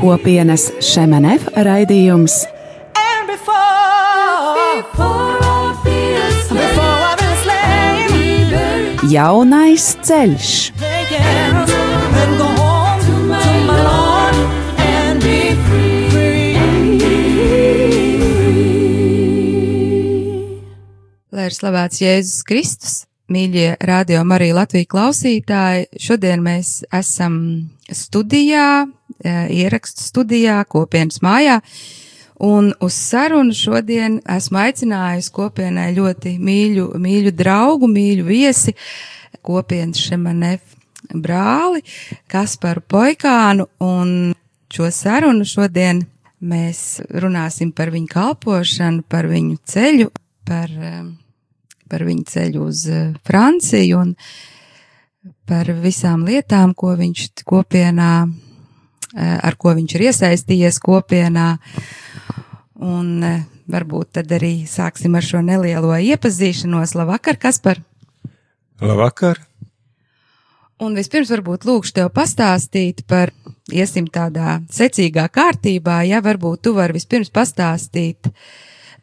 Kopienas Šemenev raidījums Jaunais ceļš. Lai ir slavēts Jēzus Kristus, mīļie radio Marija Latvija klausītāji, šodien mēs esam studijā, eh, ierakstu studijā, kopienas mājā. Un uz sarunu šodien esmu aicinājusi kopienai ļoti mīļu, mīļu draugu, mīļu viesi, kopienas Šemanef brāli, Kasparu Poikānu, un šo sarunu šodien mēs runāsim par viņu kalpošanu, par viņu ceļu, par, par viņu ceļu uz Franciju un par visām lietām, ko viņš kopienā, ar ko viņš ir iesaistījies kopienā. Un e, varbūt tad arī sāksim ar šo nelielo iepazīšanos. Labvakar, Kaspar! Labvakar! Un vispirms varbūt lūkšu tev pastāstīt par, iesim tādā secīgā kārtībā, ja varbūt tu vari vispirms pastāstīt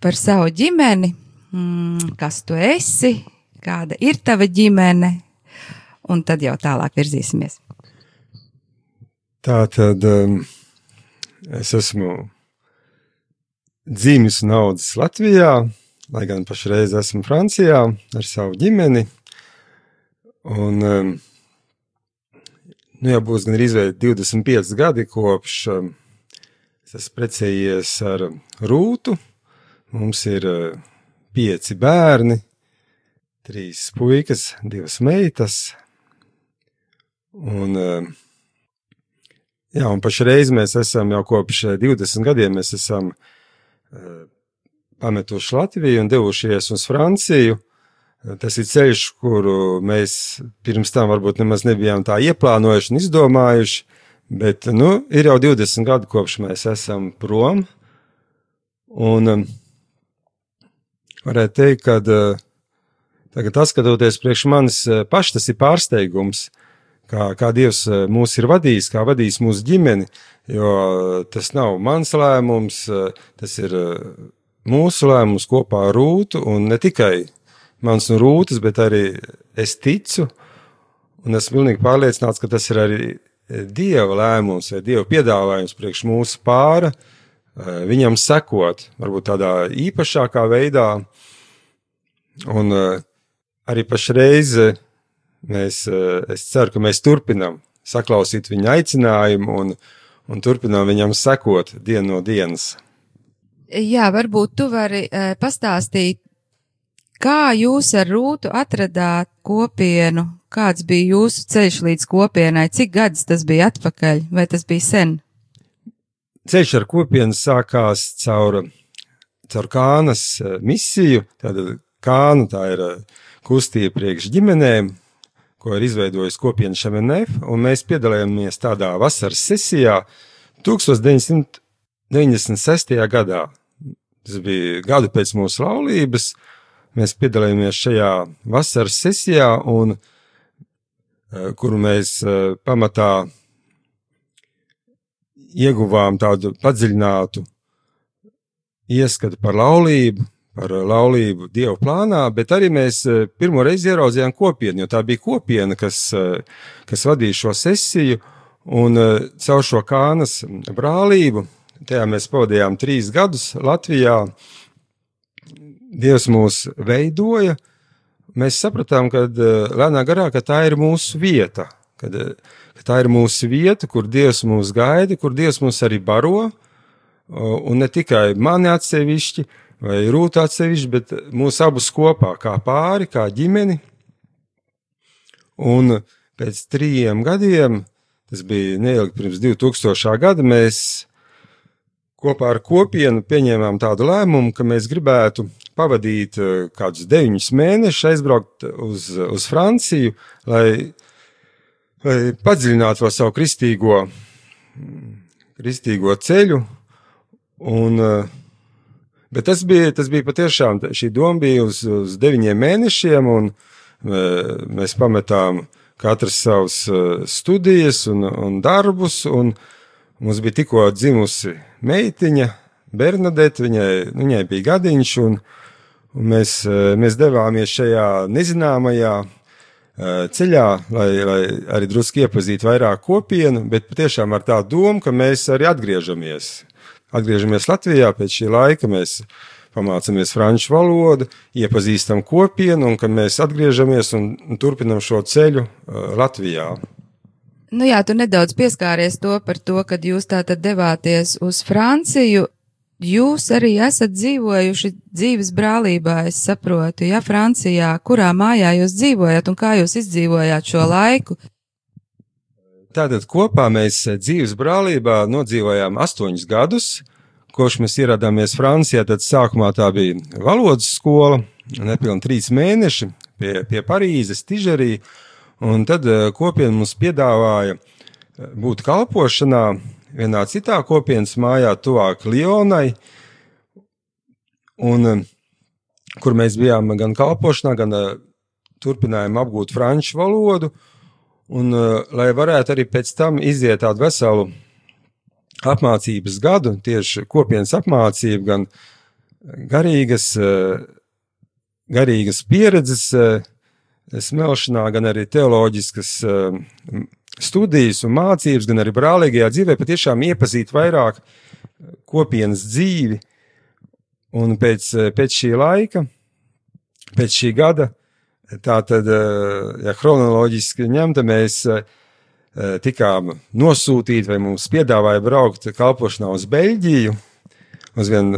par savu ģimeni, mm, kas tu esi, kāda ir tava ģimene, un tad jau tālāk virzīsimies. Tā tad um, es esmu dzimis un audzis Latvijā, lai gan pašreiz esmu Francijā ar savu ģimeni. Un, um, nu, jau būs gan arī 25 gadi kopš um, es esmu precējies ar Rūtu. Mums ir uh, pieci bērni, trīs puikas, divas meitas. Un, uh, jā, un pašreiz mēs esam jau kopš 20 gadiem, mēs esam uh, pametuši Latviju un devušies uz Franciju. Tas ir ceļš, kuru mēs pirms tam varbūt nemaz nebijām tā ieplānojuši un izdomājuši, bet, nu, ir jau 20 gadi kopš mēs esam prom. Un um, varētu teikt, ka uh, tagad atskatoties priekš manis uh, paši, tas ir pārsteigums, kā, kā Dievs uh, mūs ir vadījis, kā vadījis mūsu ģimeni, jo tas nav mans lēmums, tas ir mūsu lēmums kopā ar Rūtu, un ne tikai mans un Rūtas, bet arī es ticu, un esmu pilnīgi pārliecināts, ka tas ir arī Dieva lēmums vai Dieva piedāvājums priekš mūsu pāra, viņam sekot, varbūt tādā īpašākā veidā, un arī pašreiz mēs, es ceru, ka mēs turpinam saklausīt viņa aicinājumu un, un turpinām viņam sekot dienu no dienas. Jā, varbūt tu vari uh, pastāstīt, kā jūs ar Rūtu atradāt kopienu, kāds bija jūsu ceļš līdz kopienai, cik gadus tas bija atpakaļ, vai tas bija sen? Ceļš ar kopienu sākās caur, caur Kānas misiju, tāda Kāna tā ir kustība priekš ģimenēm, ko ir izveidojis kopiena Šemenef, un mēs piedalījāmies tādā vasaras sesijā 1996. gadā. Tas bija gadu pēc mūsu laulības. Mēs piedalījāmies šajā vasaras sesijā, un, eh, kuru mēs eh, pamatā ieguvām tādu padziļinātu ieskatu par laulību, par laulību Dieva plānā, bet arī mēs eh, pirmo reizi ieraudzījām kopienu, jo tā bija kopiena, kas, kas vadīja šo sesiju, un caur šo kānas brālību Tajā mēs pavadījām trīs gadus Latvijā. Dievs mūs veidoja. Mēs sapratām, ka eh, lēnā garā ka tā ir mūsu vieta, kad, eh, ka tā ir mūsu vieta, kur Dievs mūs gaida, kur Dievs mūs arī baro. Un ne tikai mani atsevišķi vai rūta atsevišķi, bet mūsu abus kopā, kā pāri, kā ģimeni. Un pēc trījiem gadiem, tas bija neilgi pirms 2000. gada, mēs kopā ar kopienu pieņēmām tādu lēmumu, ka mēs gribētu pavadīt eh, kādus deviņus mēnešus, aizbraukt uz, uz Franciju, lai lai padziļinātu vēl savu kristīgo, kristīgo ceļu. Un, bet tas bija, tas bija patiešām, šī doma bija uz, uz deviņiem mēnešiem, un mēs pametām katrs savus studijas un, un darbus, un mums bija tikko dzimusi meitiņa, Bernadette, viņai, viņai bija gadiņš, un, un mēs, mēs devāmies šajā nezināmajā ceļā, lai, lai arī drusku iepazītu vairāk kopienu, bet patiešām ar tādu domu, ka mēs arī atgriežamies. Atgriežamies Latvijā pēc šī laika, mēs pamācāmies franču valodu, iepazīstam kopienu, un kad mēs atgriežamies un, turpinam šo ceļu uh, Latvijā. Nu jā, tu nedaudz pieskāries to par to, kad jūs tātad devāties uz Franciju. Jūs arī esat dzīvojuši dzīves brālībā, es saprotu, ja Francijā, kurā mājā jūs dzīvojat un kā jūs izdzīvojāt šo laiku? Tātad kopā mēs dzīves brālībā nodzīvojām astoņus gadus, kopš mēs ieradāmies Francijā. Tad sākumā tā bija valodas skola, nepilni trīs mēneši pie, pie Parīzes, Tižerī, un tad eh, kopiena mums piedāvāja eh, būt kalpošanā vienā citā kopienas mājā, tuvāk Lionai, un, eh, kur mēs bijām gan kalpošanā, gan uh, turpinājām apgūt franču valodu, un uh, lai varētu arī pēc tam iziet tādu veselu apmācības gadu, tieši kopienas apmācību, gan garīgas, uh, garīgas pieredzes smelšanā, gan arī teoloģiskas studijas un mācības, gan arī brālīgajā dzīvē patiešām iepazīt vairāk kopienas dzīvi. Un pēc, pēc šī laika, pēc šī gada, tā tad, ja chronoloģiski ņemta, mēs tikām nosūtīti vai mums piedāvāja braukt kalpošanā uz Beļģiju, uz vien,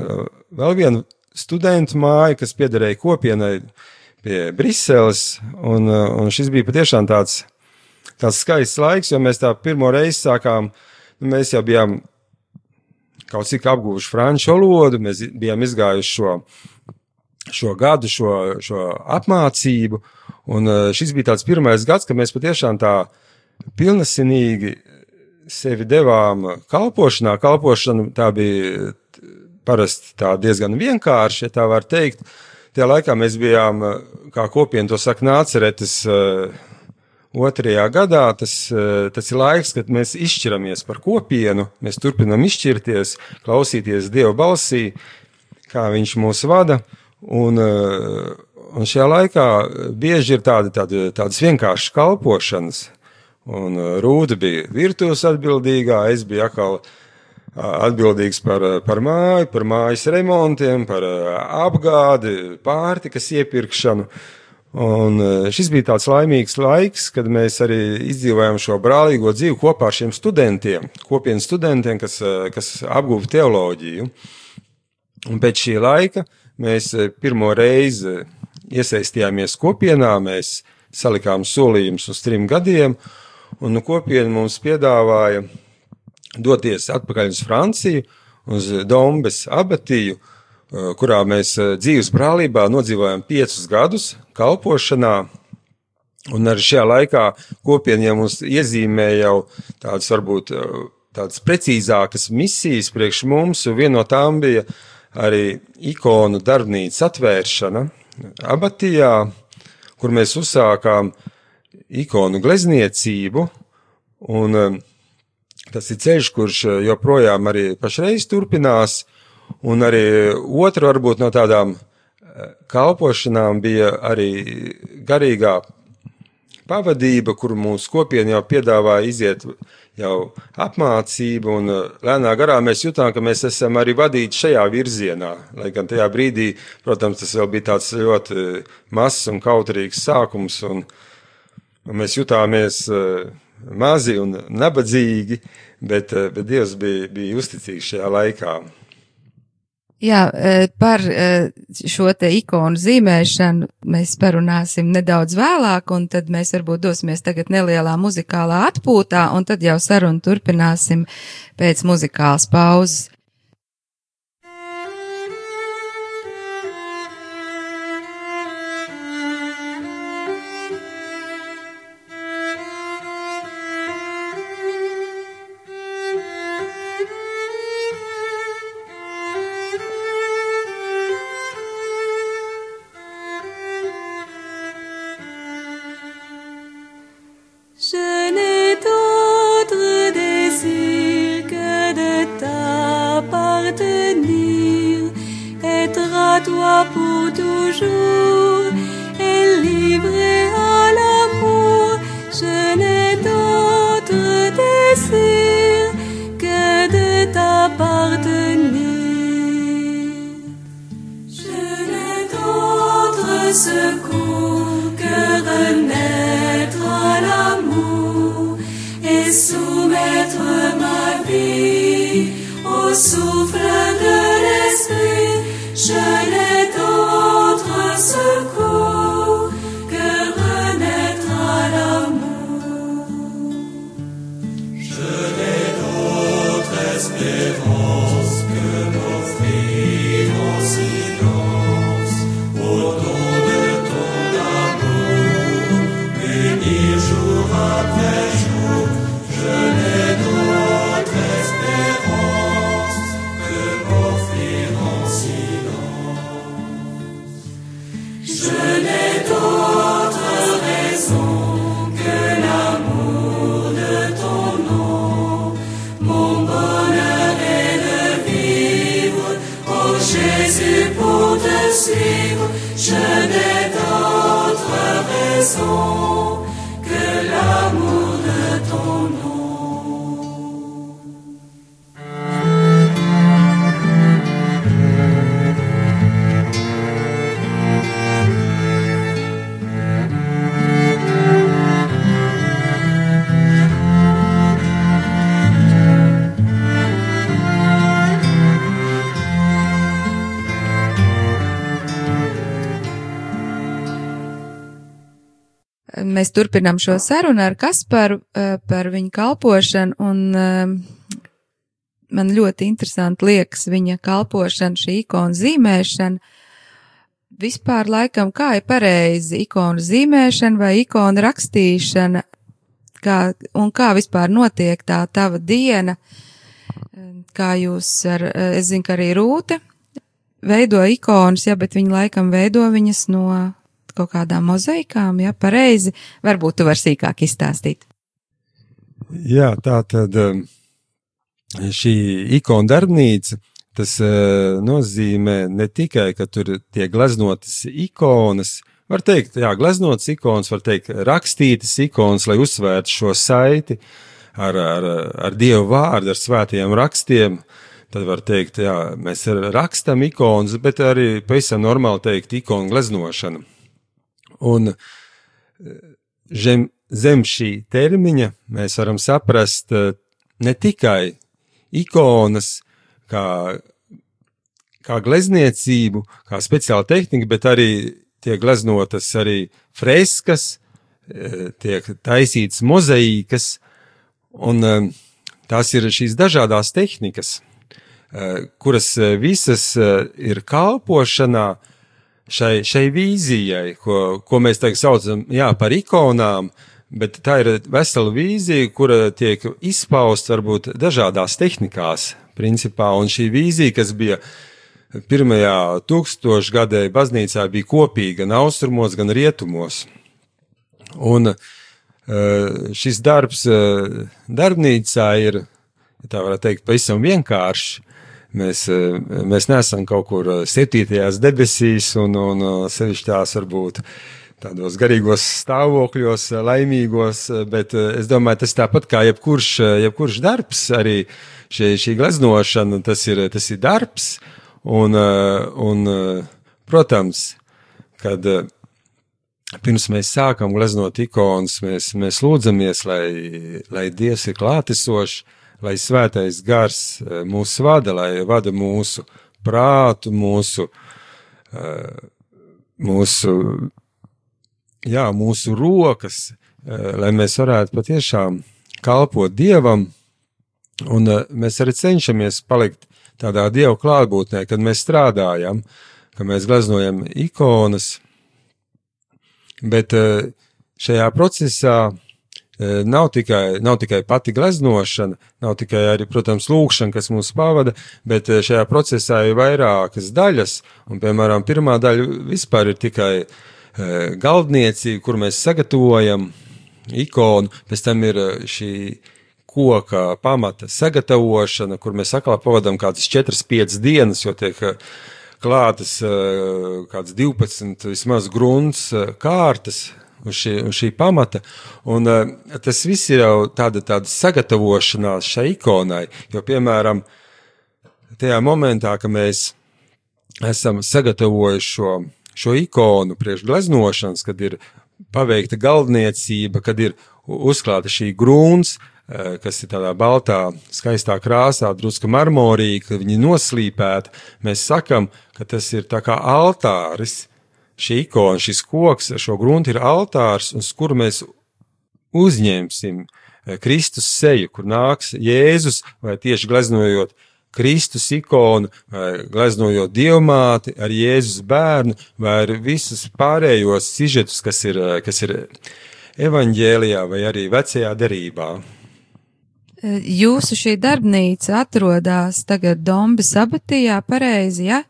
vēl vienu studentu māju, kas piederēja kopienai pie Briseles, un, un šis bija patiešām tāds tāds skaists laiks, jo mēs tā pirmo reizi sākām, nu, mēs jau bijām kaut cik apguvuši franču valodu, mēs bijām izgājuši šo, šo gadu, šo, šo apmācību, un eh, šis bija tāds pirmais gads, kad mēs patiešām tā pilnesinīgi sevi devām kalpošanā. Kalpošana tā bija parasti tā diezgan vienkārši, ja tā var teikt. Tajā laikā mēs bijām, kā kopiena to saka, nāceretes uh, otrajā gadā tas, eh, tas ir laiks, kad mēs izšķiramies par kopienu, mēs turpinam izšķirties, klausīties Dieva balsī, kā Viņš mūs vada. Un, eh, un šajā laikā bieži ir tādi, tādi, tādas vienkāršas kalpošanas. Un eh, Rūda bija virtuves atbildīgā, es biju atkal atbildīgs par, par māju, par mājas remontiem, par apgādi, pārtikas iepirkšanu. Uh, Un šis bija tāds laimīgs laiks, kad mēs arī izdzīvojām šo brālīgo dzīvi kopā ar šiem studentiem, kopienas studentiem, kas, kas apguva teoloģiju. Un pēc šī laika mēs e, pirmo reizi iesaistījāmies kopienā, mēs salikām solījumus uz trim gadiem, un nu, kopiena mums piedāvāja doties atpakaļ uz Franciju, uz Dombes abatiju, Eh, kurā mēs eh, dzīves brālībā nodzīvojam piecus gadus kalpošanā. Un arī šajā laikā kopieniem mums iezīmē jau tādas varbūt eh, tādas precīzākas misijas priekš mums, un viena no tām bija arī ikonu darbnīcas atvēršana abatijā, kur mēs uzsākām ikonu glezniecību, un tas ir ceļš, kurš joprojām arī pašreiz turpinās, Un arī otra varbūt no tādām eh, kalpošanām bija arī garīgā pavadība, kur mūsu kopiena jau piedāvāja iziet jau apmācību, un eh, lēnā garā mēs jutām, ka mēs esam arī vadīti šajā virzienā. Lai gan tajā brīdī, protams, tas vēl bija tāds ļoti mazs un kautrīgs sākums, un, un mēs jutāmies eh, mazi un nabadzīgi, bet, bet Dievs bija, bija uzticīgs šajā laikā. Jā, e, par e, šo te ikonu zīmēšanu mēs parunāsim nedaudz vēlāk, un tad mēs varbūt dosimies tagad nelielā muzikālā atpūtā, un tad jau sarunu turpināsim pēc muzikālas pauzes. Mēs turpinām šo sarunu ar Kasparu eh, par viņu kalpošanu, un eh, man ļoti interesanti liekas viņa kalpošana, šī ikona zīmēšana. Vispār laikam, kā ir pareizi ikonu zīmēšana vai ikonu rakstīšana, kā, un kā vispār notiek tā tava diena, kā jūs ar, es zinu, ka arī Rūte veido ikonas, ja, bet viņa laikam veido viņas no kaut kādām mozaikām, ja, pareizi. Varbūt tu vari sīkāk izstāstīt. Jā, tā tad um, šī ikona darbnīca, tas uh, nozīmē ne tikai, ka tur tiek gleznotas ikonas, var teikt, jā, gleznotas ikonas, var teikt, rakstītas ikonas, lai uzsvērtu šo saiti ar, ar, ar Dievu vārdu, ar svētajiem rakstiem. Tad var teikt, jā, mēs rakstam ikonas, bet arī pavisam normāli teikt ikonu gleznošana. Un zem, zem šī termiņa mēs varam saprast eh, ne tikai ikonas, kā, kā glezniecību, kā speciāla tehnika, bet arī tiek gleznotas arī freskas, eh, tiek taisītas mozaīkas, un eh, tās ir šīs dažādas tehnikas, kuras visas ir kalpošanā, šai, šai vīzijai, ko, ko mēs tagad saucam jā, par ikonām, bet tā ir vesela vīzija, kura tiek izpausta varbūt dažādās tehnikās, principā, un šī vīzija, kas bija pirmajā tūkstošgadē baznīcā, bija kopīga gan austrumos, gan rietumos. Un šis darbs darbnīcā ir, tā varētu teikt, pavisam vienkāršs, Mēs, mēs neesam kaut kur septītajās debesīs, un, un sevišķi tās varbūt tādos garīgos stāvokļos, laimīgos, bet es domāju, tas tāpat kā jebkurš, jebkurš darbs, arī šī, šī gleznošana, tas ir, tas ir darbs, un, un, protams, kad pirms mēs sākam gleznot ikonas, mēs, mēs lūdzamies, lai, lai Dievs ir klātesošs, lai svētais gars mūs vada, lai vada mūsu prātu, mūsu, mūsu, jā, mūsu rokas, lai mēs varētu patiešām kalpot Dievam, un mēs arī cenšamies palikt tādā Dieva klātbūtnē, kad mēs strādājam, ka mēs gleznojam ikonas, bet šajā procesā Nav tikai, nav tikai pati gleznošana, nav tikai arī, protams, lūkšana, kas mūs pavada, bet šajā procesā ir vairākas daļas, un, piemēram, pirmā daļa vispār ir tikai galdniecība, kur mēs sagatavojam ikonu, pēc tam ir šī koka pamata sagatavošana, kur mēs atkal pavadām kādas 4-5 dienas, jo tiek klātas kāds 12 vismaz grunts kārtas, uz šī, uz šī pamata. Un, uh, tas viss ir jau tāda, tāda sagatavošanās šai ikonai. Jo, piemēram, tajā momentā, kad mēs esam sagatavojuši šo, šo ikonu priekš gleznošanas, kad ir paveikta galdniecība, kad ir uzklāta šī grūns, eh, kas ir tādā baltā, skaistā krāsā, drusku marmorīga, ka viņi noslīpēti. Mēs sakam, ka tas ir tā kā altāris. Šī ikona, šis koks šo gruntu ir altārs, uz kuru mēs uzņemsim eh, Kristus seju, kur nāks Jēzus vai tieši gleznojot Kristus ikonu, vai gleznojot dievmāti ar Jēzus bērnu, vai ar visus pārējos sižetus, kas ir, eh, kas ir evaņģēlijā vai arī vecajā derībā. Jūsu šī darbnīca atrodas tagad Dombas abatijā, pareizi, ja?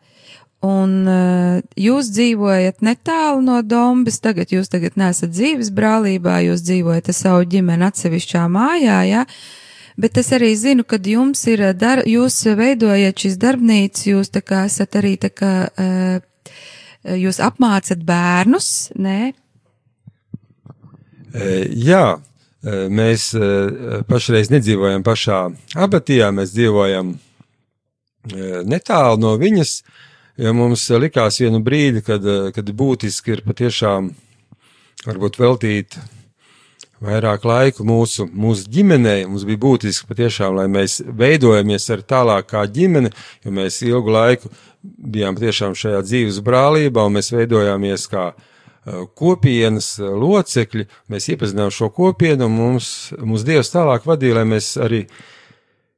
Un uh, jūs dzīvojat netālu no Dombas, tagad jūs tagad nesat dzīves brālībā, jūs dzīvojat ar savu ģimeni atsevišķā mājā, ja? Bet es arī zinu, ka jums ir, dar, jūs veidojat šīs darbnīcas, jūs tā kā esat arī tā kā, uh, jūs apmācat bērnus, nē? E, Jā, mēs pašreiz nedzīvojam pašā abatijā, mēs dzīvojam netālu no viņas, jo mums likās vienu brīdi, kad, e, kad būtiski ir patiešām varbūt veltīt vairāk laiku mūsu, mūsu ģimenei. Mums bija būtiski patiešām, lai mēs veidojamies ar tālāk kā ģimene, jo mēs ilgu laiku bijām patiešām šajā dzīves brālībā un mēs veidojāmies kā uh, kopienas locekļi. Mēs iepazinām šo kopienu un mums, mums Dievs tālāk vadīja, lai mēs arī uh,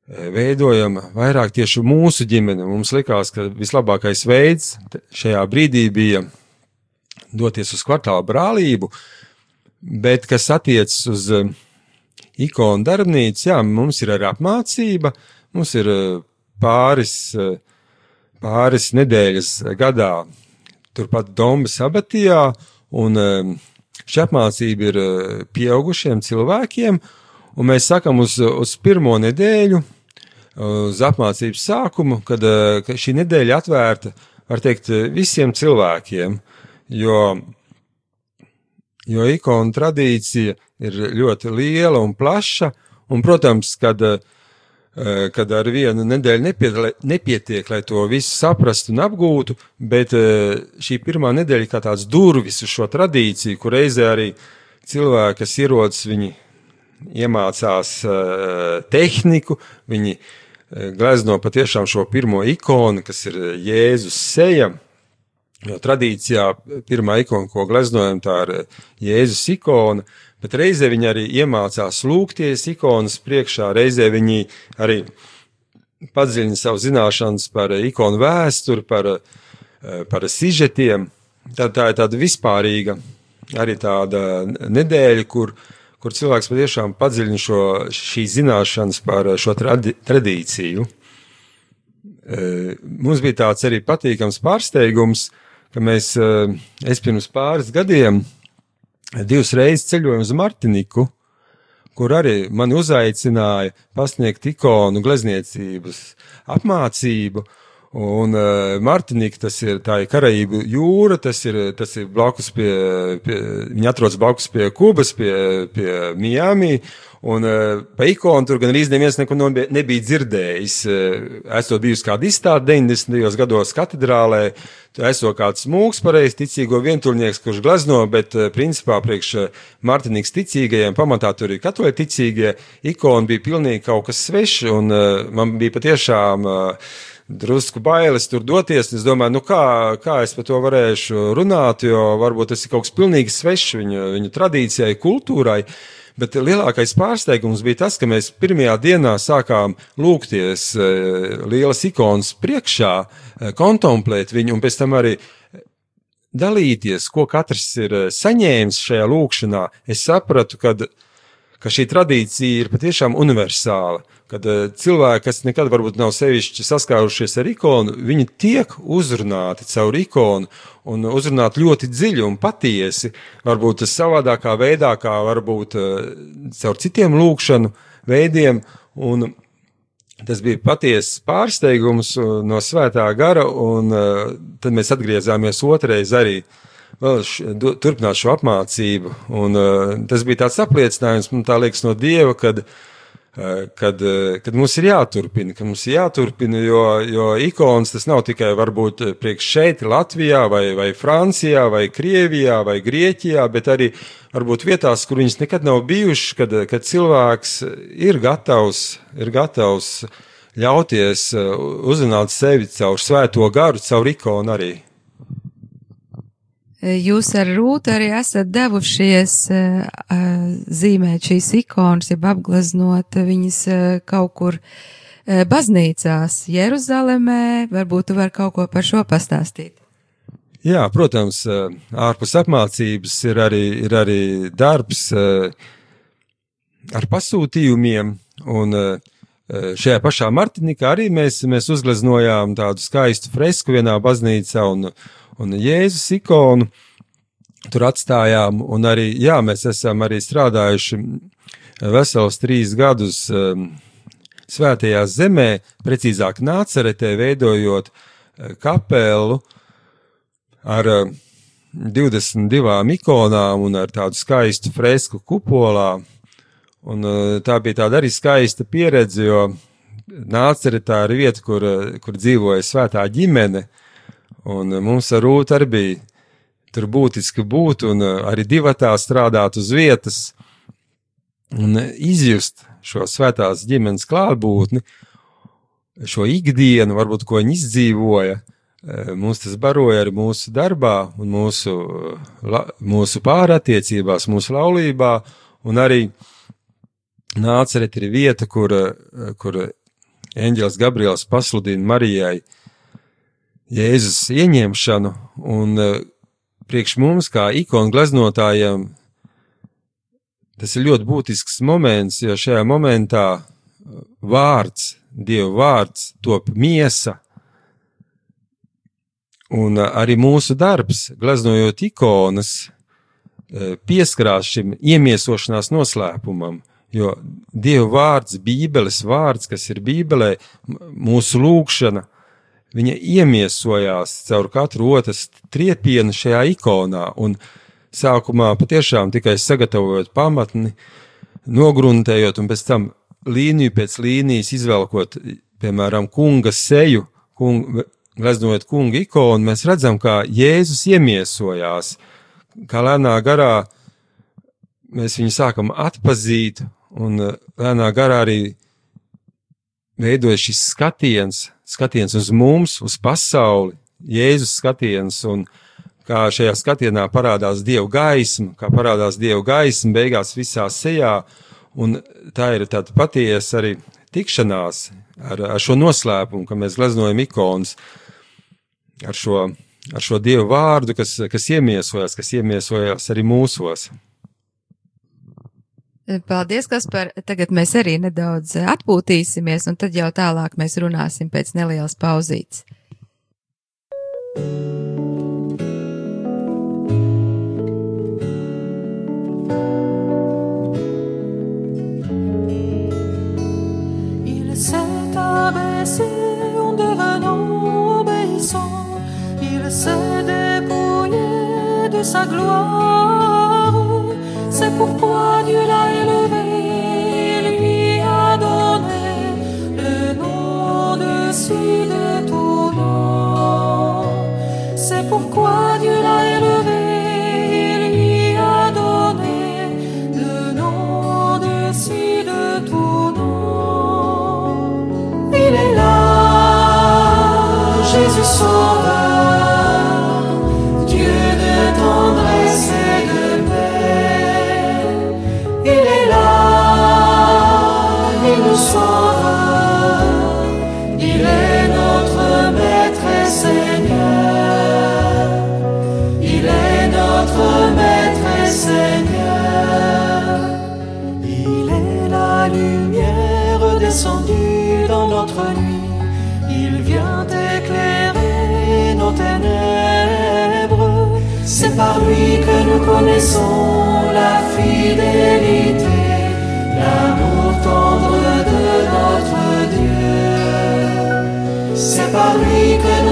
veidojam vairāk tieši mūsu ģimeni. Mums likās, ka vislabākais veids šajā brīdī bija doties uz kvartāla brālību, Bet, kas attiecas uz uh, ikonu darbnīcu, jā, mums ir arī apmācība, mums ir uh, pāris, uh, pāris nedēļas gadā turpat Dombas abatijā, un šī apmācība ir pieaugušiem cilvēkiem, un mēs sakam uz, uz pirmo nedēļu, uz apmācības sākumu, kad, kad šī nedēļa atvērta, var teikt, visiem cilvēkiem, jo jo ikonu tradīcija ir ļoti liela un plaša, un, protams, kad, eh, kad ar vienu nedēļu nepietiek, lai to visu saprastu un apgūtu, bet eh, šī pirmā nedēļa kā tāds durvis uz šo tradīciju, kur reizē arī cilvēki, kas ierodas, viņi iemācās tehniku, viņi glezno patiešām šo pirmo ikonu, kas ir Jēzus seja, Jo tradīcijā pirmā ikona, ko gleznojam, tā ir Jēzus ikona, bet reizē viņi arī iemācās lūgties ikonas priekšā, reizē viņi arī padziļina savu zināšanas par ikonu vēsturi, par, par sižetiem. Tā, tā ir tāda vispārīga arī tāda nedēļa, kur, kur cilvēks patiešām padziļina šo, šīs zināšanas par šo tradi, tradīciju. Mums bija tāds arī patīkams pārsteigums, ka mēs, eh, es pirms pāris gadiem divas reizes ceļoju uz Martiniku, kur arī mani uzaicināja pasniegt ikonu glezniecības apmācību. Un uh, Martinika, tas ir tā ir Karaību jūra, tas ir, tas ir blakus pie, pie, viņi atrodas blakus pie Kubas, pie, pie Miami, Un uh, pa ikonu tur gan arī neviens neko nebija dzirdējis. Uh, esot bijusi kāda izstāde 90. gados katedrālē, esot kāds mūks pareizi ticīgo vientuļnieks, kurš glezno, bet uh, principā priekš Martinīgas ticīgajiem pamatā tur ir katoļi ticīgie, ikona bija pilnīgi kaut kas svešs, un uh, man bija patiešām uh, drusku bailes tur doties. Es domāju, nu kā, kā es par to varēšu runāt, jo varbūt tas ir kaut kas pilnīgi svešs viņu, viņu tradīcijai, kultūrai. Bet lielākais pārsteigums bija tas, ka mēs pirmajā dienā sākām lūgties e, lielas ikonas priekšā, e, kontemplēt viņu un pēc tam arī dalīties, ko katrs ir e, saņēmis šajā lūkšanā. Es sapratu, ka, ka šī tradīcija ir patiešām universāla kad uh, cilvēki, kas nekad varbūt nav sevišķi saskārušies ar ikonu, viņi tiek uzrunāti caur ikonu un uzrunāti ļoti dziļi un patiesi, varbūt tas savādākā veidā, kā varbūt uh, caur citiem lūkšanu veidiem, un tas bija patiesas pārsteigums uh, no svētā gara, un tad mēs atgriezāmies otrais arī vēl turpināt šo apmācību, un tas bija tāds apliecinājums, man liekas, no Dieva, kad uh, eh, kad, eh, kad mums ir jāturpina, ka mums ir jāturpina, jo, jo ikonas tas nav tikai varbūt priekš šeit, Latvijā, vai, vai Francijā, vai Krievijā, vai Grieķijā, bet arī varbūt vietās, kur viņas nekad nav bijušas, kad, kad cilvēks ir gatavs, ir gatavs ļauties uzrunāt sevi caur svēto garu, caur ikonu arī. Jūs ar Rūtu arī esat devušies uh, zīmēt šīs ikonas, jeb apgleznot viņas kaut kur baznīcās, Jeruzalemē. Varbūt tu vari kaut ko par šo pastāstīt. Jā, protams, ārpus apmācības ir arī, ir arī darbs ar pasūtījumiem, un šajā pašā Martinikā arī mēs, mēs uzgleznojām tādu skaistu fresku vienā baznīcā, un, un Jēzus ikonu tur atstājām, un arī, jā, mēs esam arī strādājuši vesels trīs gadus um, svētajā zemē, precīzāk nāceretē, veidojot uh, kapelu ar uh, 22 ikonām un ar tādu skaistu fresku kupolā. Un, uh, tā bija tāda arī skaista pieredze, jo nāceretā ir vieta, kur, uh, kur dzīvoja svētā ģimene, uh, Un eh, mums ar Rūtu arī bija tur būtiski būt un eh, arī divatā strādāt uz vietas un eh, izjust šo svētās ģimenes klātbūtni, šo ikdienu, varbūt ko viņi izdzīvoja. Mums tas baroja arī mūsu darbā, mūsu, la, mūsu pārattiecībās, mūsu laulībā, un arī nāca arī vieta, kur, kur eņģēlis Gabriels pasludina Marijai Jēzus ieņemšanu, un eh, priekš mums, kā ikonu gleznotājiem, tas ir ļoti būtisks moments, jo šajā momentā eh, vārds, Dieva vārds top miesa, un eh, arī mūsu darbs, gleznojot ikonas, pieskarās šim iemiesošanās noslēpumam, jo Dieva vārds, Bībeles vārds, kas ir Bībelē, mūsu lūkšana, viņa iemiesojās caur katru otras triepienu šajā ikonā, un sākumā patiešām tikai sagatavojot pamatni, nogruntējot, un pēc tam līniju pēc līnijas izvelkot, piemēram, kunga seju, kung, gleznojot kunga ikonu, mēs redzam, kā Jēzus iemiesojās, kā lēnā garā mēs viņu sākam atpazīt, un lēnā garā arī veidojas šis skatiens, skatiens uz mums, uz pasauli, Jēzus skatiens, un kā šajā skatienā parādās Dieva gaisma, kā parādās Dieva gaisma beigās visā sejā, un tā ir tāda patiesa arī tikšanās ar, ar šo noslēpumu, ka mēs gleznojam ikonas ar šo, ar šo Dievu vārdu, kas, kas iemiesojas, kas iemiesojas arī mūsos. Paldies, Kaspar. Tagad mēs arī nedaudz atpūtīsimies, un tad jau tālāk mēs runāsim pēc nelielas pauzītes. Il s'est abaissé en devenant obéissant. Il s'est dépouillé de sa gloire. Pourquoi Dieu l'a élevé nous connaissons la fidélité, l'amour tendre de notre Dieu. C'est par lui que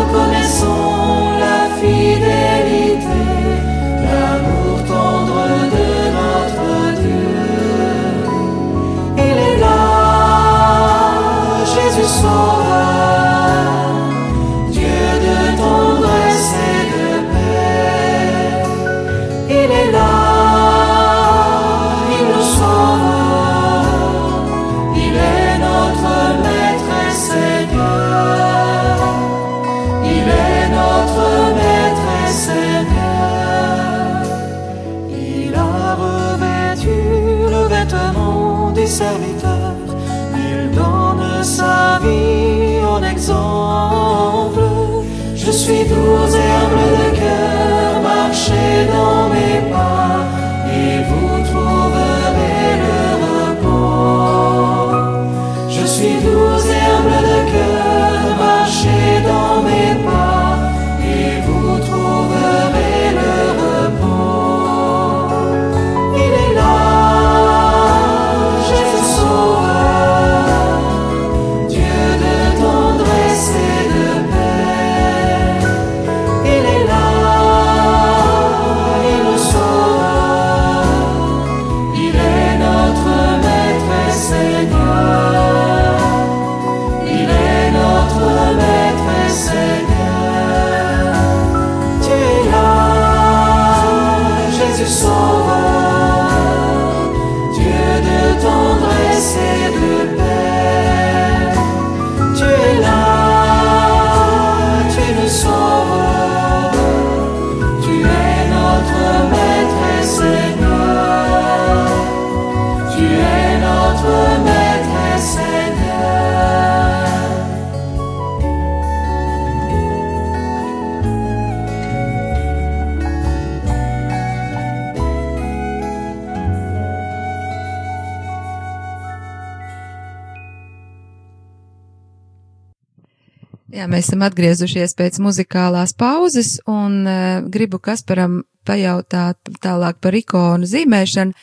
mēs esam atgriezušies pēc muzikālās pauzes un uh, gribu Kasparam pajautāt tālāk par ikonu zīmēšanu.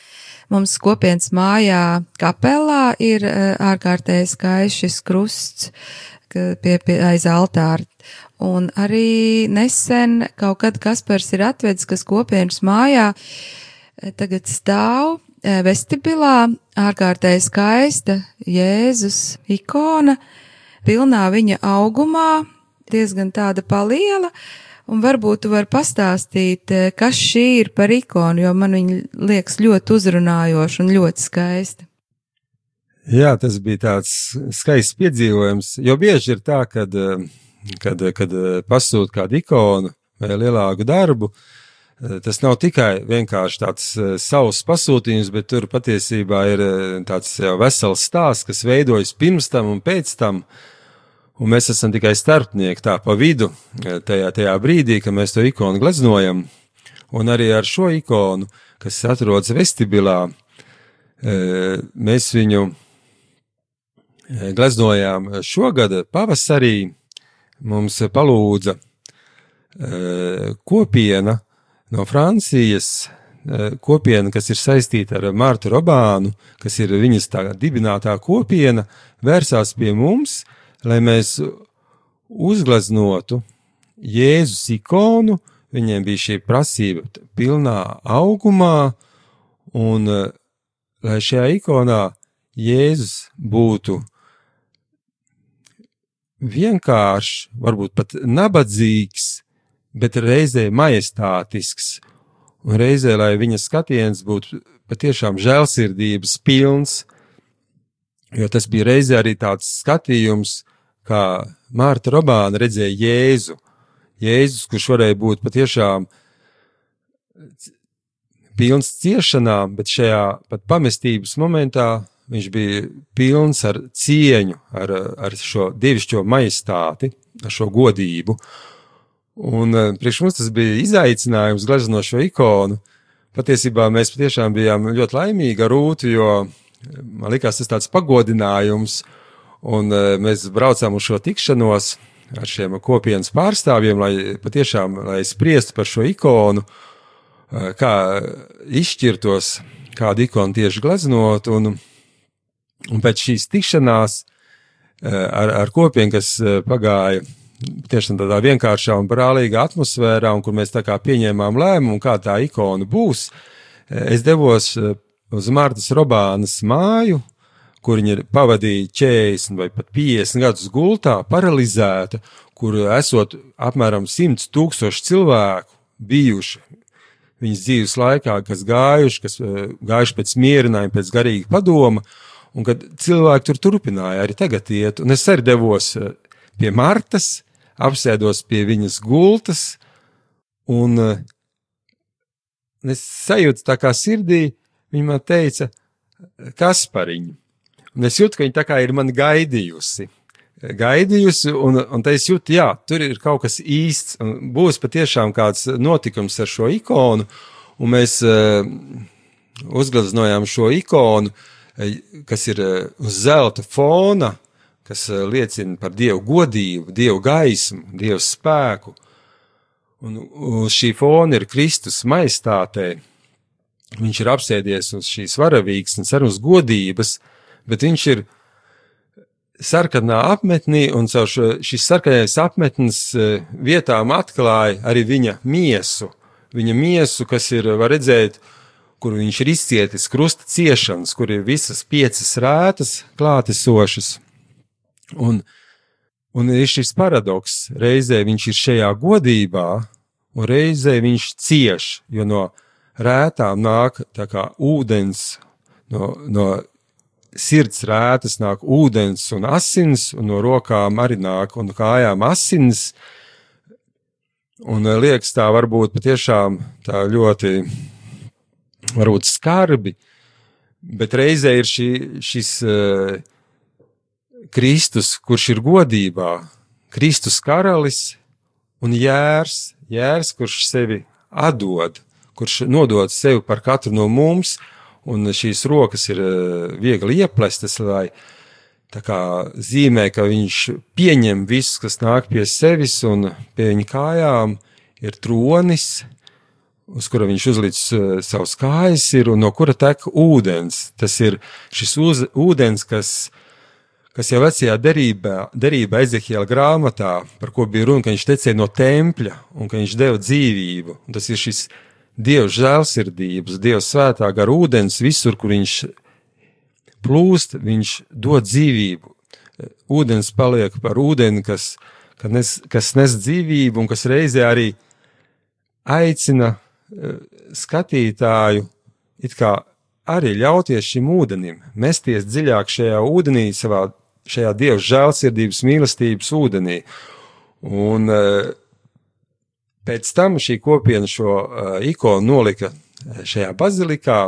Mums kopienas mājā kapelā ir uh, ārkārtēji skaists šis krusts pie, pie aiz altāra. Un arī nesen kaut kad Kaspars ir atvedis, kas kopienas mājā eh, tagad stāv vestibilā ārkārtēji skaista Jēzus ikona, pilnā viņa augumā, diezgan tāda paliela, un varbūt tu vari pastāstīt, eh, kas šī ir par ikonu, jo man viņa liekas ļoti uzrunājoša un ļoti skaista. Jā, tas bija tāds skaists piedzīvojums. Jo bieži ir tā, kad, eh, kad, kad eh, pasūta kādu ikonu vai lielāku darbu, eh, tas nav tikai vienkārši tāds eh, savs pasūtījums, bet tur patiesībā ir eh, tāds jau vesels stāsts, kas veidojas pirms tam un pēc tam. Un mēs esam tikai starpnieki tā pa vidu, eh, tajā, tajā brīdī, kad mēs to ikonu gleznojam. Un arī ar šo ikonu, kas atrodas vestibilā, eh, mēs viņu eh, gleznojām šogad pavasarī. Mums palūdza eh, kopiena no Francijas, eh, kopiena, kas ir saistīta ar Mārtu Robānu, kas ir viņas tā dibinātā kopiena, vērsās pie mums, lai mēs uzgleznotu Jēzus ikonu. Viņiem bija šī prasība pilnā augumā, un eh, lai šajā ikonā Jēzus būtu vienkāršs, varbūt pat nabadzīgs, bet reizē majestātisks, un reizē, lai viņa skatiens būtu patiešām žēlsirdības pilns, jo tas bija reizē arī tāds skatījums, kā Mārta Robāna redzēja Jēzu. Jēzus, kurš varēja būt patiešām pilns ciešanām, bet šajā pat pamestības momentā viņš bija pilns ar cieņu, ar, ar šo dievišķo majestāti, ar šo godību. Un eh, priekš mums tas bija izaicinājums gleznot šo ikonu. Patiesībā mēs patiešām bijām ļoti laimīgi ar rūtu, jo eh, man likās tas tāds pagodinājums, un eh, mēs braucām uz šo tikšanos ar šiem kopienas pārstāvjiem, lai patiešām, lai spriestu par šo ikonu, kā izšķirtos, kādu ikonu tieši gleznot, un, un pēc šīs tikšanās ar, ar kopienu, kas pagāja tiešām tādā vienkāršā un brālīgā atmosfērā, un kur mēs tā kā pieņēmām lēmumu, kā tā ikona būs, eh, es devos eh, uz Martas Robānas māju, kur viņa ir pavadīja 40 vai pat 50 gadus gultā, paralizēta, kur esot apmēram 100 tūkstoši cilvēku bijuši viņas dzīves laikā, kas gājuši, kas eh, gājuši pēc mierinājuma, pēc garīga padoma, un kad cilvēki tur turpināja arī tagad iet, un es arī devos pie Martas, apsēdos pie viņas gultas, un eh, es sajūtu tā kā sirdī, viņa man teica, Kaspariņu. Un es jūtu, ka viņa tā kā ir mani gaidījusi. Gaidījusi, un, un tā es jūtu, jā, tur ir kaut kas īsts, un būs patiešām kāds notikums ar šo ikonu, un mēs uh, uzgleznojām šo ikonu, uh, kas ir uh, uz zelta fona, kas uh, liecina par Dievu godību, Dievu gaismu, Dievu spēku. Un uz šī fona ir Kristus maistātē. Viņš ir apsēdies uz šīs varavīksnes, ar uz godības, bet viņš ir sarkanā apmetnī, un caur šis sarkanais apmetnis eh, vietām atklāja arī viņa miesu. Viņa miesu, kas ir, var redzēt, kur viņš ir izcietis krusta ciešanas, kur ir visas piecas rētas klātesošas. Un, un ir šis paradoks, reizē viņš ir šajā godībā, un reizē viņš cieš, jo no rētām nāk kā ūdens, no, no sirds rētas nāk ūdens un asins, un no rokām arī nāk un kājām asins. Un eh, liekas tā varbūt patiešām tā ļoti, varbūt skarbi, bet reizē ir šī, šis uh, Kristus, kurš ir godībā, Kristus karalis un jērs, jērs, kurš sevi atdod, kurš nodod sevi par katru no mums, un šīs rokas ir eh, viegli ieplestas, lai kā zīmē, ka viņš pieņem visus, kas nāk pie sevis, un pie viņa kājām ir tronis, uz kura viņš uzlicis uh, savus kājas, ir, un no kura tek ūdens. Tas ir šis uz, ūdens, kas, kas jau vecajā derībā, derībā Ezekiela grāmatā, par ko bija runa, ka viņš tecēja no tempļa un ka viņš deva dzīvību. Un tas ir šis Dieva žēlsirdības, Dieva svētā gara ūdens, visur, kur viņš plūst, viņš dod dzīvību. Ūdens paliek par ūdeni, kas, kas, nes, kas nes dzīvību un kas reizē arī aicina eh, skatītāju it kā arī ļauties šim ūdenim, mesties dziļāk šajā ūdenī, savā šajā Dieva žēlsirdības mīlestības ūdenī. Un uh, Pēc tam šī kopiena šo uh, ikonu nolika šajā bazilikā,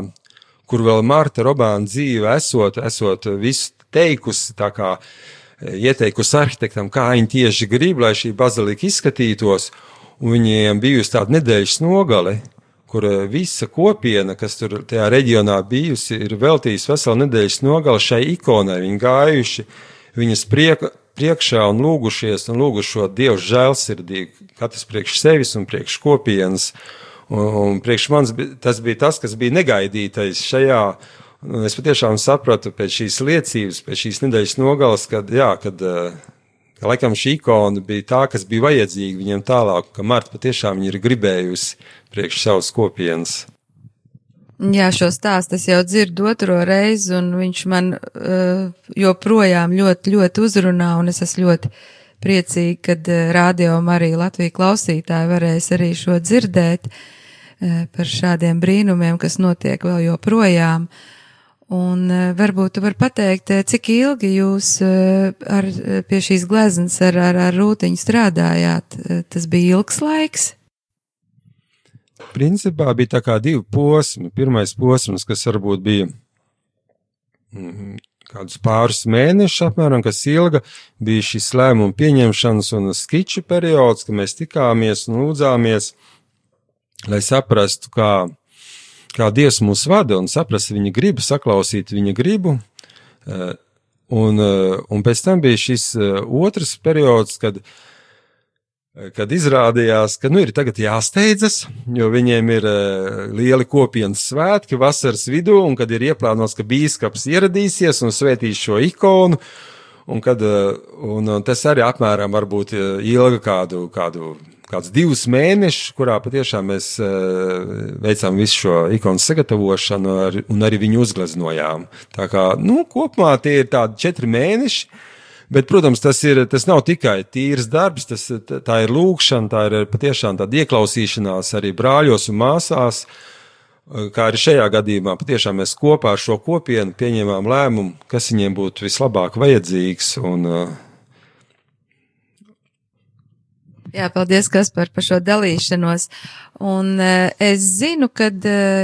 kur vēl Marta Robāna dzīve esot, esot visu teikusi, tā kā ieteikusi arhitektam, kā viņi tieši grib, lai šī bazilika izskatītos, un viņiem bijusi tāda nedēļas nogale, kur visa kopiena, kas tur tajā reģionā bijusi, ir veltījusi veselu nedēļas nogali šai ikonai. Viņi gājuši viņas prieka, priekšā un lūgušies un lūguši šo Dievu žēlsirdību, katrs priekš sevis un priekš kopienas. Un, un priekš manis tas bija tas, kas bija negaidītais šajā. Un es patiešām sapratu pēc šīs liecības, pēc šīs nedēļas nogales, kad, jā, kad, ka laikam šī ikona bija tā, kas bija vajadzīga viņam tālāk, ka Marta patiešām ir gribējusi priekš savas kopienas. Jā, šo stāstu es jau dzirdu otro reizi, un viņš man uh, joprojām ļoti, ļoti uzrunā, un es esmu ļoti priecīga, kad uh, radio arī Latvija klausītāji varēs arī šo dzirdēt uh, par šādiem brīnumiem, kas notiek vēl joprojām. Un uh, varbūt tu vari pateikt, cik ilgi jūs uh, ar, pie šīs gleznas ar, ar, ar rūtiņu strādājāt? Uh, tas bija ilgs laiks principā bija tā kā divi posmi. Pirmais posms, kas varbūt bija mm, kādus pāris mēnešus apmēram, kas ilga, bija šis lēmumu pieņemšanas un skiču periods, kad mēs tikāmies un lūdzāmies, lai saprastu, kā, kā Dievs mūs vada un saprast viņa gribu, saklausīt viņa gribu. Eh, un, eh, un pēc tam bija šis eh, otrs periods, kad uh, kad izrādījās, ka nu, ir jāsteidzas, jo viņiem ir uh, lieli kopienas svētki vasaras vidū, un kad ir ieplānots, ka bīskaps ieradīsies un svētīs šo ikonu, un, kad, uh, un, un tas arī apmēram varbūt uh, ilga kādu, kādu kāds divus mēnešus, kurā patiešām mēs uh, veicām visu šo ikonu sagatavošanu ar, un arī viņu uzgleznojām. Tā kā, nu, kopumā tie ir tādi četri mēneši, uh, Bet, protams, tas, ir, tas nav tikai tīrs darbs, tas, tā ir lūkšana, tā ir patiešām tāda ieklausīšanās arī brāļos un māsās. Kā arī šajā gadījumā, patiešām mēs kopā ar šo kopienu pieņēmām lēmumu, kas viņiem būtu vislabāk vajadzīgs. Un, Jā, paldies, Kaspar, par šo dalīšanos. Un es zinu, ka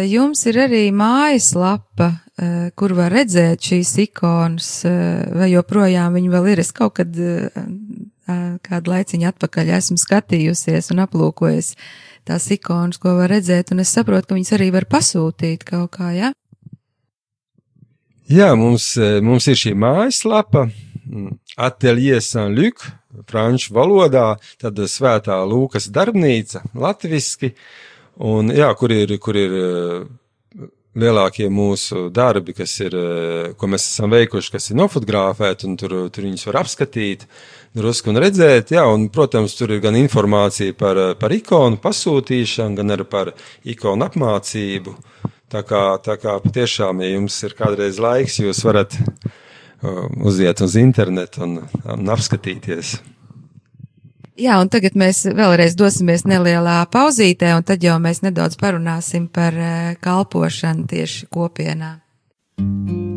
jums ir arī mājaslapa kur var redzēt šīs ikonas, eh, vai joprojām viņi vēl ir. Es kaut kad eh, kādu laiciņu atpakaļ esmu skatījusies un aplūkojusi tās ikonas, ko var redzēt, un es saprotu, ka viņas arī var pasūtīt kaut kā? Ja? Jā, mums, mums ir šī mājaslapa, mm, Atelier Saint-Luc, franču valodā, tad svētā Lūkas darbnīca, latviski, un jā, kur ir, kur ir lielākie mūsu darbi, kas ir, ko mēs esam veikuši, kas ir nofotografēti, un tur, tur viņus var apskatīt, drusku un redzēt, jā, un, protams, tur ir gan informācija par, par ikonu pasūtīšanu, gan arī par ikonu apmācību. Tā kā, tā kā patiešām, ja jums ir kādreiz laiks, jūs varat uh, uziet uz internetu un, un apskatīties. Jā, un tagad mēs vēlreiz dosimies nelielā pauzītē, un tad jau mēs nedaudz parunāsim par eh, kalpošanu tieši kopienā. Grandi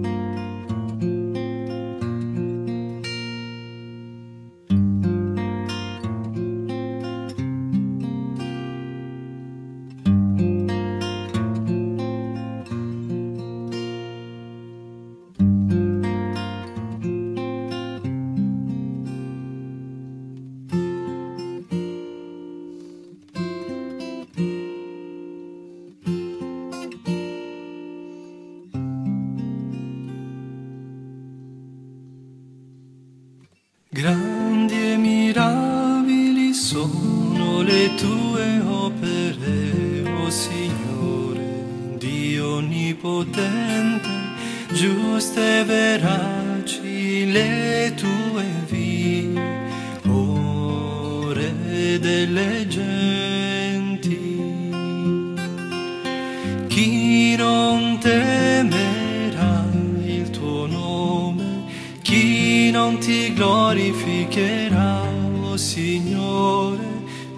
glorificherà, o Signore,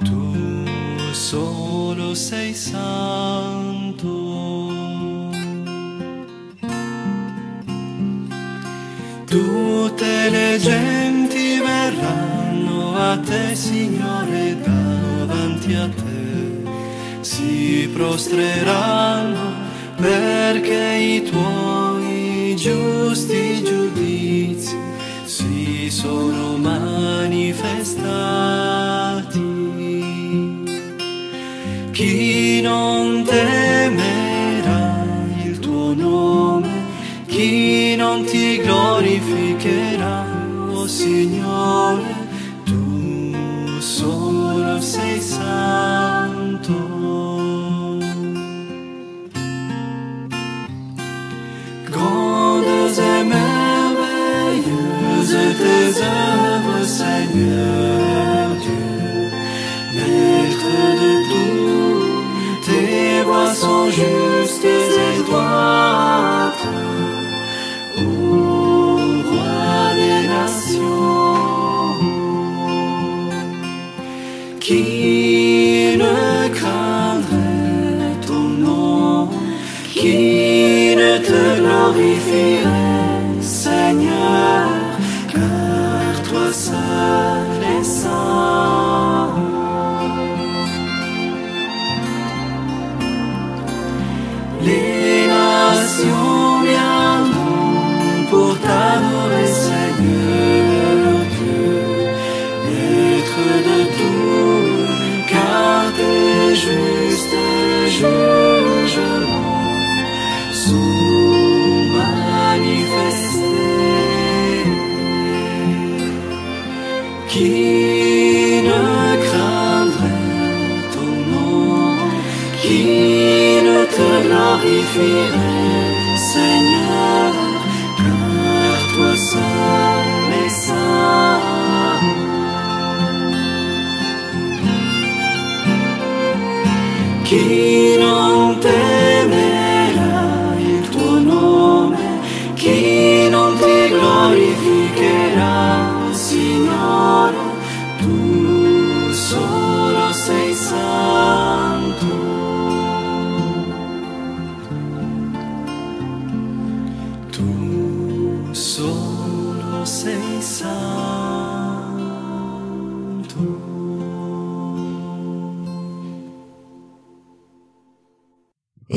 tu solo sei santo. Tutte le genti verranno a te, Signore, davanti a te, si prostreranno perché i tuoi giusti giudizi si sono manifestati. Chi non temerà il tuo nome, chi non ti glorificherà, o Signore, tu solo sei santo. Seigneur Dieu, maître de tout, tes voies sont justes car tes justes jugements sont manifestés. Qui ne craindrait ton nom, qui ne te glorifierait,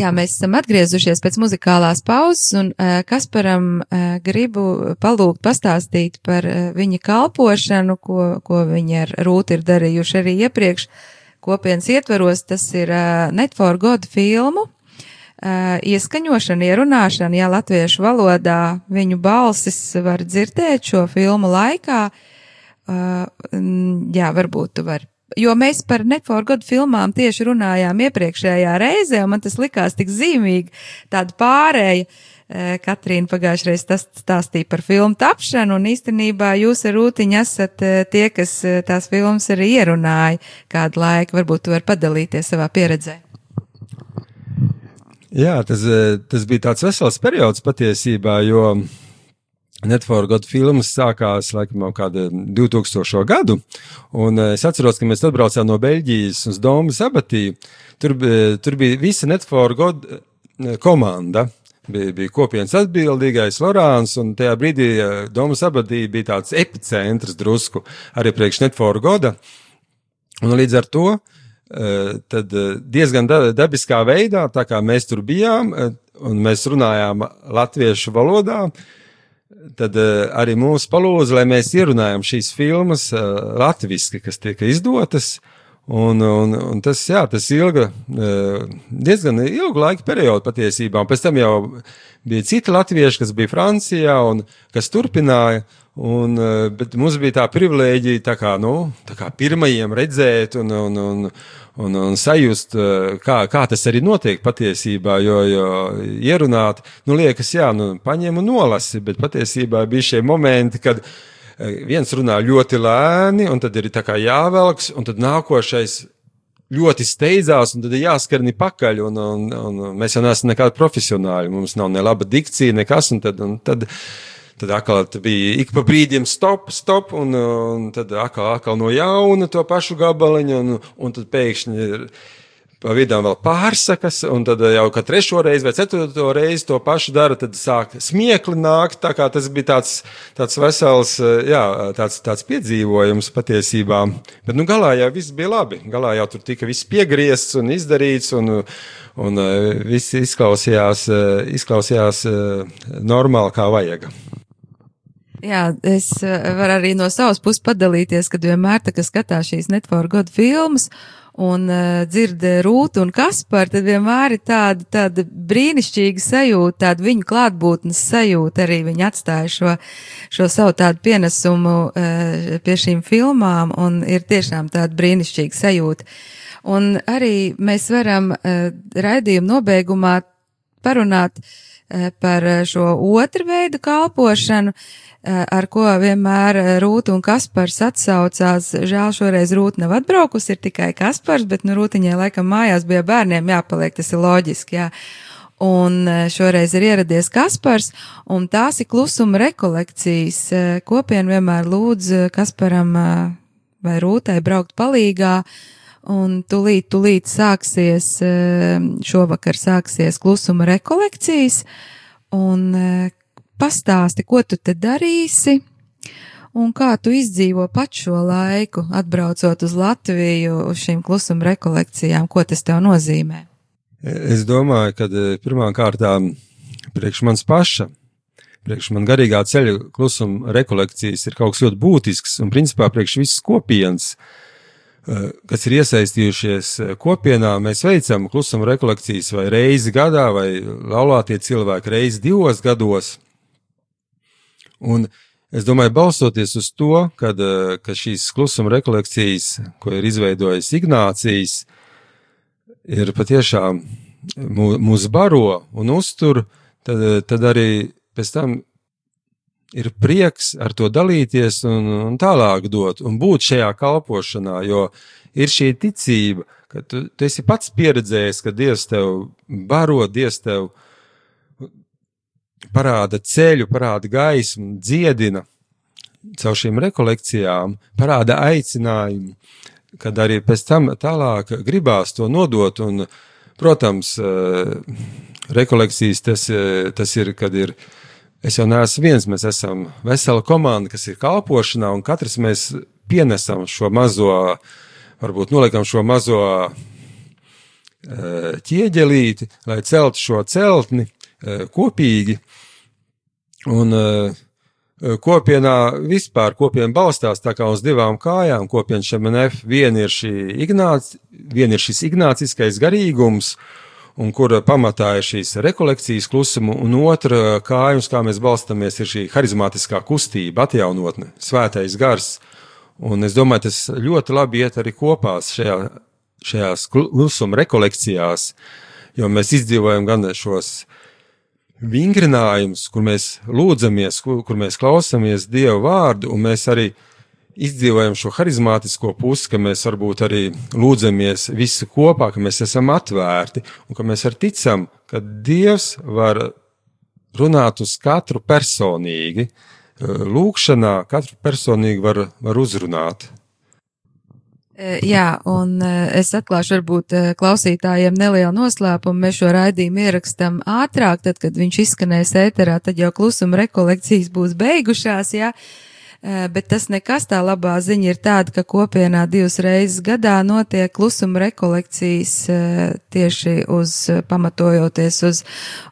Jā, mēs esam atgriezušies pēc muzikālās pauzes, un uh, Kasparam uh, gribu palūgt pastāstīt par uh, viņa kalpošanu, ko, ko viņi ar Rūtu ir darījuši arī iepriekš kopienas ietveros. Tas ir uh, Net for God filmu uh, ieskaņošana, ierunāšana, ja latviešu valodā viņu balsis var dzirdēt šo filmu laikā. Uh, jā, varbūt tu vari jo mēs par Netforgodu filmām tieši runājām iepriekšējā reizē, un man tas likās tik zīmīgi, tāda pārēja. Katrīna pagājušajā reizē stāstīja par filmu tapšanu, un īstenībā jūs ar Rūtiņu esat tie, kas tās filmas arī ierunāja kādu laiku. Varbūt tu vari padalīties savā pieredzē. Jā, tas, tas bija tāds vesels periods patiesībā, jo uh, Netforgot filmas sākās laikam jau kāda 2000. gadu, un eh, es atceros, ka mēs atbraucām no Beļģijas uz Domu Zabatī. Tur, tur bija visa Netforgot eh, komanda. Bija, bija kopienas atbildīgais Lorāns, un tajā brīdī eh, Domas abadī bija tāds epicentrs drusku arī priekš Netforgoda. Un līdz ar to tad diezgan dabiskā veidā, tā kā mēs tur bijām, un mēs runājām latviešu valodā, uh, tad uh, arī mūsu palūdza, lai mēs ierunājam šīs filmas uh, latviski, kas tiek izdotas. Un, un, un tas, jā, tas ilga, uh, diezgan ilgu laika periodu patiesībā. Un pēc tam jau bija citi latvieši, kas bija Francijā un kas turpināja. Un, uh, bet mums bija tā privilēģija, tā kā, nu, tā kā pirmajiem redzēt un, un, un, un, un sajust, eh, kā, kā tas arī notiek patiesībā. Jo, jo ierunāt, nu, liekas, jā, nu, paņem un nolasi, bet patiesībā bija šie momenti, kad eh, viens runā ļoti lēni, un tad ir jāvelks, un tad nākošais ļoti steidzās, un tad ir jāskarni pakaļ. Un, un, un mēs jau neesam nekādi profesionāļi. Mums nav ne laba dikcija, nekas. Un tad, un tad, Tad atkal bija ik pa brīdim stop, stop, un, un tad atkal, atkal no jauna to pašu gabaliņu, un, un tad pēkšņi ir. Pa vidām vēl pārsakas, un tad jau kā trešo reizi vai ceturto reizi to pašu dara, tad sāk smiekli nākt. Tā kā tas bija tāds, tāds vesels, jā, tāds, tāds piedzīvojums patiesībā. Bet, nu, galā jau viss bija labi. Galā jau tur tika viss piegriezts un izdarīts, un, un viss izklausījās, izklausījās normāli kā vajag. Jā, es eh, varu arī no savas puses padalīties, kad vienmēr tā, ka skatās šīs Network God filmas un uh, dzird Rūtu un Kasparu, tad vienmēr ir tāda, tāda brīnišķīga sajūta, tāda viņu klātbūtnes sajūta, arī viņi atstāja šo, šo savu tādu pienesumu uh, pie šīm filmām, un ir tiešām tāda brīnišķīga sajūta. Un arī mēs varam uh, raidījumu nobeigumā parunāt uh, par šo otru veidu kalpošanu, uh, Eh, ar ko vienmēr eh, Rūta un Kaspars atsaucās. Žēl šoreiz Rūta nav atbraukusi, ir tikai Kaspars, bet nu Rūtiņai laikam mājās bija bērniem jāpaliek, tas ir loģiski, jā. Un eh, šoreiz ir ieradies Kaspars, un tās ir klusuma rekolekcijas. Kopien vienmēr lūdz Kasparam vai Rūtai braukt palīgā, un tulīt, tulīt sāksies, šovakar sāksies klusuma rekolekcijas, un Pastāsti, ko tu te darīsi un kā tu izdzīvo pat šo laiku, atbraucot uz Latviju, uz šīm klusuma rekolekcijām, ko tas tev nozīmē? Es domāju, ka e, pirmām kārtām priekš manis paša, priekš man garīgā ceļa klusuma rekolekcijas ir kaut kas ļoti būtisks un principā priekš visas kopienas e, kas ir iesaistījušies e, kopienā, mēs veicam klusuma rekolekcijas vai reizi gadā, vai laulātie cilvēki reizi divos gados. Un es domāju, balstoties uz to, kad, eh, ka šīs klusuma rekolekcijas, ko ir izveidojis Ignācijas, ir patiešām mūs baro un uztur, tad, tad arī pēc tam ir prieks ar to dalīties un, un tālāk dot un būt šajā kalpošanā, jo ir šī ticība, ka tu, tu esi pats pieredzējis, ka Dievs tev baro, Dievs tev parāda ceļu, parāda gaismu, dziedina caur šīm rekolekcijām, parāda aicinājumu, kad arī pēc tam tālāk gribās to nodot. Un, protams, eh, rekolekcijas tas, eh, tas ir, kad ir. Es jau neesmu viens, mēs esam vesela komanda, kas ir kalpošanā, un katrs mēs pienesam šo mazo, varbūt noliekam šo mazo eh, ķieģelīti, lai celtu šo celtni eh, kopīgi. Un eh, kopienā vispār kopiena balstās tā kā uz divām kājām. Kopiena šemenef viena ir šī ignāc, viena ir šis ignāciskais garīgums, un kura pamatā ir šīs rekolekcijas klusuma, un otra kāja, uz kā mēs balstamies, ir šī harizmātiskā kustība, atjaunotne, svētais gars. Un es domāju, tas ļoti labi iet arī kopā šajā, šajās klusuma rekolekcijās, jo mēs izdzīvojam gan šos vingrinājumus, kur mēs lūdzamies, kur, kur mēs klausamies Dievu vārdu, un mēs arī izdzīvojam šo harizmātisko pusi, ka mēs varbūt arī lūdzamies visi kopā, ka mēs esam atvērti un ka mēs arī ticam, ka Dievs var runāt uz katru personīgi, uh, lūkšanā katru personīgi var, var uzrunāt. E, jā, un e, es atklāšu varbūt e, klausītājiem nelielu noslēpumu. Mēs šo raidījumu ierakstam ātrāk, tad, kad viņš izskanēs ēterā, tad jau klusuma rekolekcijas būs beigušās, jā. Ja? Bet tas nekas tā labā ziņa ir tāda, ka kopienā divas reizes gadā notiek klusuma rekolekcijas tieši uz, pamatojoties uz,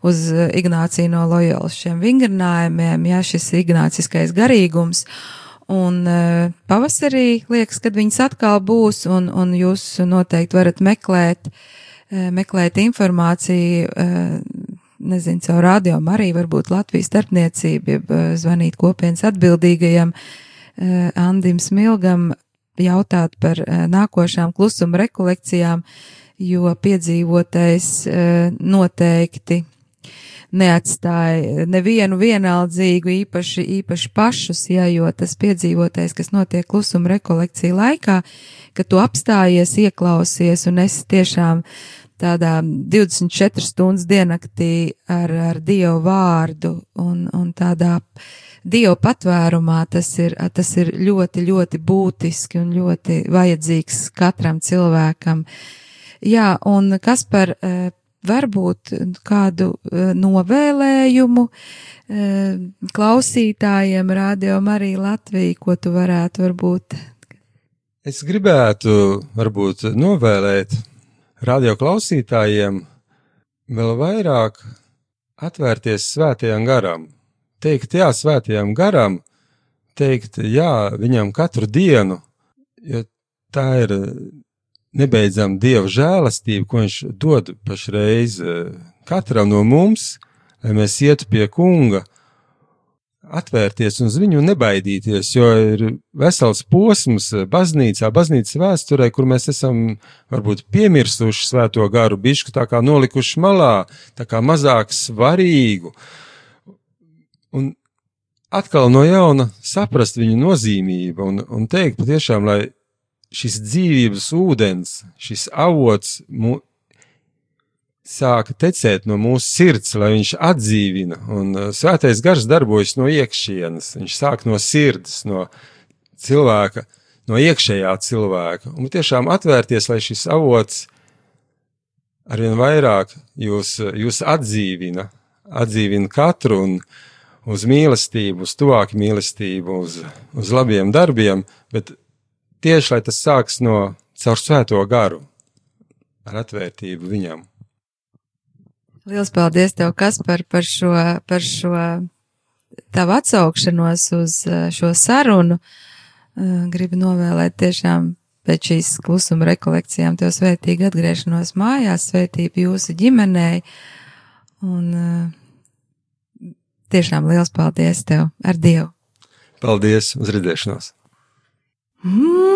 uz Ignāciju no Loyolas šiem vingrinājumiem, jā, šis ignāciskais garīgums. Un pavasarī liekas, kad viņas atkal būs, un, un jūs noteikti varat meklēt, meklēt informāciju nezinu, caur radio arī varbūt Latvijas starpniecība, eh, zvanīt kopienas atbildīgajam uh, Andim Smilgam, jautāt par uh, nākošām klusuma rekolekcijām, jo piedzīvotais uh, noteikti neatstāja nevienu vienaldzīgu, īpaši, īpaši pašus, ja, jo tas piedzīvotais, kas notiek klusuma rekolekcija laikā, ka tu apstājies, ieklausies un es tiešām tādā 24 stundas diennaktī ar, ar Dievu vārdu un, un tādā Dievu patvērumā, tas ir, tas ir ļoti, ļoti būtiski un ļoti vajadzīgs katram cilvēkam. Jā, un kas par e, varbūt kādu e, novēlējumu e, klausītājiem radio Marija Latvija, ko tu varētu varbūt? Es gribētu varbūt novēlēt radio klausītājiem vēl vairāk atvērties svētajam garam, teikt jā svētajam garam, teikt jā viņam katru dienu, jo tā ir nebeidzama dieva žēlastība, ko viņš dod pašreiz eh, katram no mums, lai mēs ietu pie kunga atvērties un uz viņu nebaidīties, jo ir vesels posms baznīcā, baznīcas vēsturē, kur mēs esam varbūt piemirsuši svēto garu, bišku tā kā nolikuši malā, tā kā mazāk svarīgu. Un atkal no jauna saprast viņu nozīmību un, un teikt patiešām, lai šis dzīvības ūdens, šis avots mū, sāka tecēt no mūsu sirds, lai viņš atdzīvina. Un uh, svētais gars darbojas no iekšienes. Viņš sāk no sirds, no cilvēka, no iekšējā cilvēka. Un tiešām atvērties, lai šis avots arvien vairāk jūs, jūs atdzīvina, atdzīvina katru un uz mīlestību, uz tuvāku mīlestību, uz, uz labiem darbiem, bet tieši lai tas sāks no caur svēto garu, ar atvērtību viņam. Liels paldies tev, Kaspar, par šo, par šo tavu atsaukšanos uz eh, šo sarunu. Eh, gribu novēlēt tiešām pēc šīs klusuma rekolekcijām tev svētīgu atgriešanos mājās, svētību jūsu ģimenei. Un eh, tiešām liels paldies tev ar Dievu. Paldies, uz redzēšanos! Mm.